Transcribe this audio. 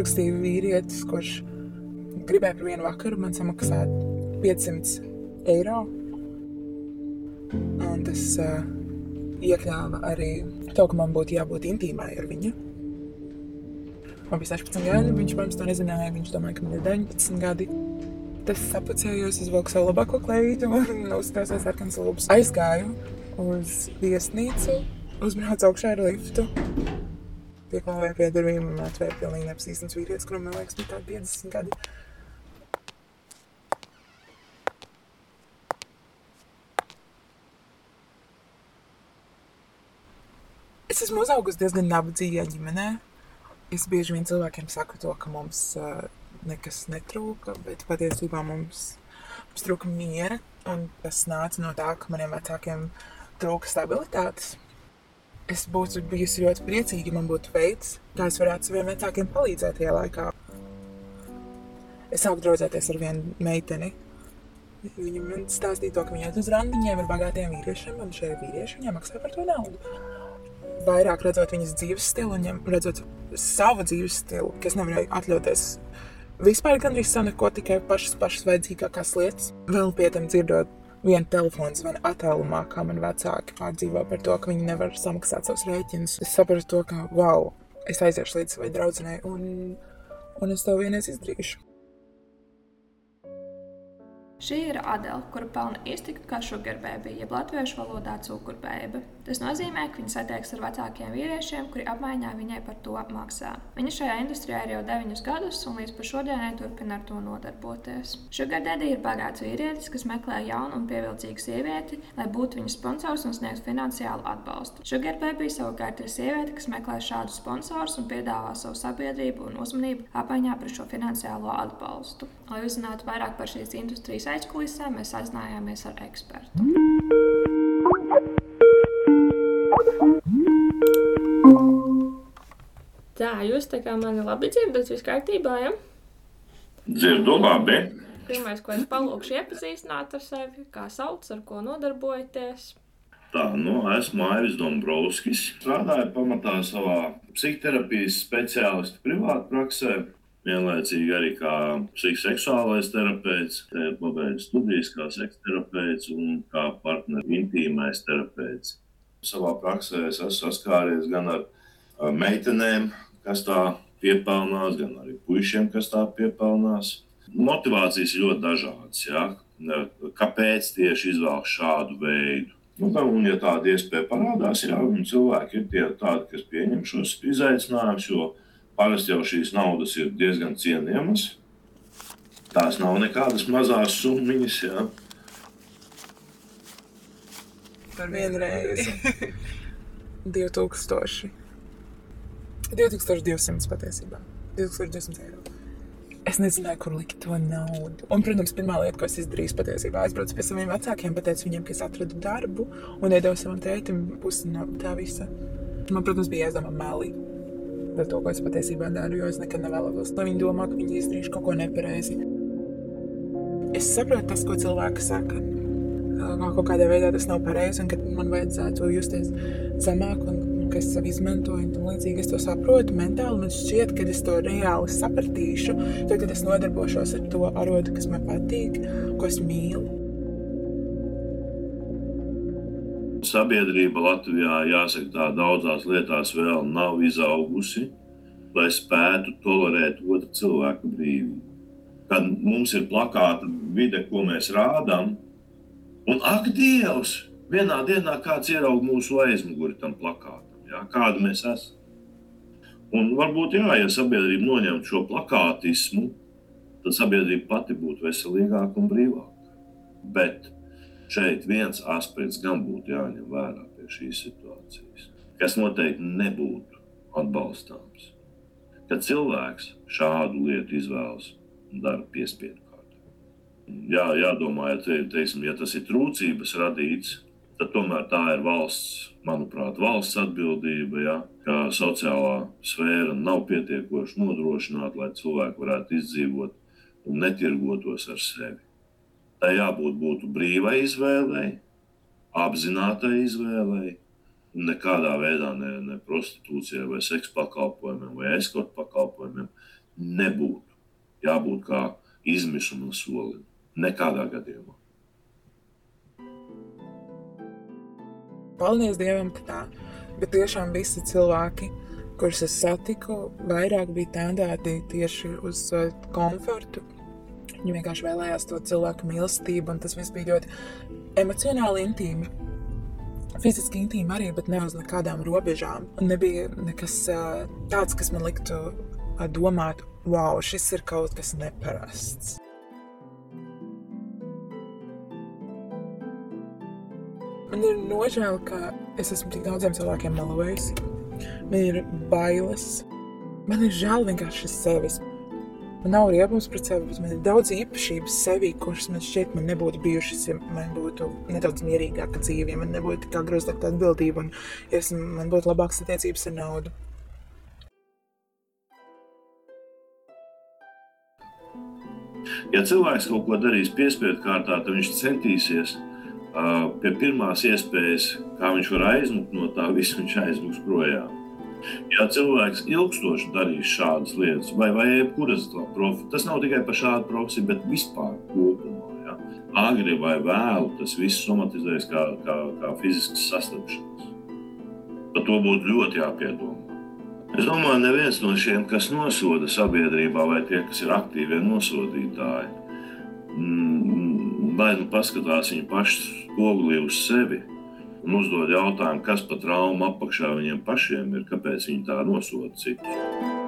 uzrakstīja vīrietis, kurš gribēja par vienu vakaru man samaksāt 500 eiro. Un tas uh, iekļāva arī to, ka man būtu jābūt intīmai ar viņu. Man bija 16 gadi, viņš, protams, to nezināja. Viņš domāja, ka man ir 19 gadi. Tas sapucējos, izvilku savu labāko kleitu un uzstāstos sarkanas lūpas. Aizgāju uz viesnīcu, uzbraucu augšā ar liftu. Pieklāvēju pie durvīm un atvēru pilnīgi nepazīstams vīrietis, kuram, man liekas, bija tādi 50 gadi. Es esmu uzaugusi diezgan nabadzīgā ģimenē. Es bieži vien cilvēkiem saku to, ka mums uh, nekas netrūka, bet patiesībā mums, mums trūka miera. Un tas nāca no tā, ka maniem vecākiem trūka stabilitātes. Es būtu bijusi ļoti priecīga, ja man būtu veids, kā es varētu saviem vecākiem palīdzēt tajā laikā. Es sāku draudzēties ar vienu meiteni. Viņa man stāstīja to, ka viņa iet uz randiņiem ar bagātiem vīriešiem, un šie vīrieši viņai maksā par to naudu. Vairāk redzot viņas dzīves stilu, un redzot savu dzīves stilu, kas nevarēja atļauties vispār gandrīz savu neko, tikai pašas, pašas vajadzīgākās lietas. Vēl pie tam dzirdot vienu telefonu zvanu attālumā, kā man vecāki pārdzīvo par to, ka viņi nevar samaksāt savus rēķinus. Es sapratu to, ka, wow, es aiziešu līdz savai draudzenei, un, un es to vienreiz izdarīšu. Šī ir Adela, kura pelna iztiku kā sugarbaby, jeb latviešu valodā cukurbēbe. Tas nozīmē, ka viņa satiekas ar vecākiem vīriešiem, kuri apmaiņā viņai par to maksā. Viņa šajā industrijā ir jau 9 gadus un līdz šodienai turpina ar to nodarboties. Sugardēdi ir bagāts vīrietis, kas meklē jaunu un pievilcīgu sievieti, lai būtu viņas sponsors un sniegtu finansiālu atbalstu. Sugarbaby savukārt ir sieviete, kas meklē šādu sponsorus un piedāvā savu sabiedrību un uzmanību apmaiņā par šo finansiālo atbalstu. Lai uzzinātu vairāk par šīs industrijas aizkulisē mēs aizinājāmies ar ekspertu. Tā, jūs tā kā mani labi dzirdat, viss kārtībā, ja? Dzirdu labi. Pirmais, ko es palūkšu iepazīstināt ar sevi, kā sauc, ar ko nodarbojaties. Tā, nu, esmu Aivis Dombrovskis. Strādāju pamatā savā psihoterapijas speciālistu privātpraksē vienlaicīgi arī kā seksuālais terapeits, pabeidzu studijas kā seksterapeits un kā partneru intīmais terapeits. Savā praksē es esmu saskāries gan ar meitenēm, kas tā piepelnās, gan arī puišiem, kas tā piepelnās. Motivācijas ir ļoti dažādas. Ja? Kāpēc tieši izvēlas šādu veidu? Nu, un, ja tāda iespēja parādās, jā, cilvēki ir tie tādi, kas pieņem šos izaicinājumus, Parasti jau šīs naudas ir diezgan cienījamas. Tās nav nekādas mazas summas. Ja. Par vienu reizi 2000. 2200 patiesībā. 2200 eiro. Es nezināju, kur likt to naudu. Un, protams, pirmā lieta, ko es izdarīju, patiesībā aizbraucu pie saviem vecākiem, pateicu viņiem, ka es atradu darbu un iedevu savam tētim pusi no tā visa. Man, protams, bija jāizdomā melī par to, ko es patiesībā daru, jo es nekad nevēlos, lai viņi domā, ka viņi izdarījuši kaut ko nepareizi. Es saprotu tas, ko cilvēki saka. Kaut kādā veidā tas nav pareizi, un ka man vajadzētu justies zemāk, un ka es sev izmantoju, un līdzīgi es to saprotu mentāli. Man šķiet, ka es to reāli sapratīšu, tad, kad es nodarbošos ar to arodu, kas man patīk, ko es mīlu. Sabiedrība Latvijā, jāsaka, tā daudzās lietās vēl nav izaugusi, lai spētu tolerēt otru cilvēku brīvību. Kad mums ir plakāta vide, ko mēs rādām, un ak, Dievs, vienā dienā kāds ieraudzīja mūsu aizmuguri tam plakātam, jā, kāda mēs esam. Un varbūt, jā, ja sabiedrība noņemtu šo plakātismu, tad sabiedrība pati būtu veselīgāka un brīvāka. Bet šeit viens aspekts gan būtu jāņem vērā pie šīs situācijas, kas noteikti nebūtu atbalstāms. Kad cilvēks šādu lietu izvēlas un dara piespiedu kārtā. Jā, jādomā, ja, te, teiksim, ja tas ir trūcības radīts, tad tomēr tā ir valsts, manuprāt, valsts atbildība, ja, ka sociālā sfēra nav pietiekoši nodrošināta, lai cilvēki varētu izdzīvot un netirgotos ar sevi. Tai jābūt būtu brīvai izvēlei, apzinātai izvēlei, nekādā veidā ne, ne prostitūcijai, vai seksa pakalpojumiem, vai eskorta pakalpojumiem. nebūtu jābūt kā izmisuma solim. Nekādā gadījumā. Paldies Dievam, ka tā. Bet tiešām visi cilvēki, kurus es satiku, vairāk bija tendēti tieši uz uh, komfortu. Viņi vienkārši vēlējās to cilvēku mīlestību, un tas viss bija ļoti emocionāli intīmi. Fiziski intīmi arī, bet ne uz nekādām robežām. Un nebija nekas tāds, kas man liktu domāt, wow, šis ir kaut kas neparasts. Man ir nožēl, ka es esmu tik daudziem cilvēkiem melojusi. Man ir bailes. Man ir žēl vienkārši sevis. Man nav riebums pret sevi, bet man ir daudz īpašības sevī, kuras man šķiet, man nebūtu bijušas, ja man būtu nedaudz mierīgāka dzīve, ja man nebūtu tā kā grozāka atbildība un ja es, man būtu labākas attiecības ar naudu. Ja cilvēks kaut ko darīs piespiedu kārtā, tad viņš centīsies pie pirmās iespējas, kā viņš var aizmukt no tā visa, viņš aizmuks projām. Ja cilvēks ilgstoši darīs šādas lietas, vai, vai jebkuras profesijas, tas nav tikai par šādu profesiju, bet vispār kopumā. Ja? Agri vai vēlu tas viss somatizēs kā, kā, kā fiziskas saslimšanas. Par to būtu ļoti jāpiedomā. Es domāju, ka neviens no šiem, kas nosoda sabiedrībā, vai tie, kas ir aktīvie nosodītāji, mm, lai nu paskatās viņu pašu spogulī uz sevi un uzdod jautājumu, kas pa traumu apakšā viņiem pašiem ir, kāpēc viņi tā nosoda citus.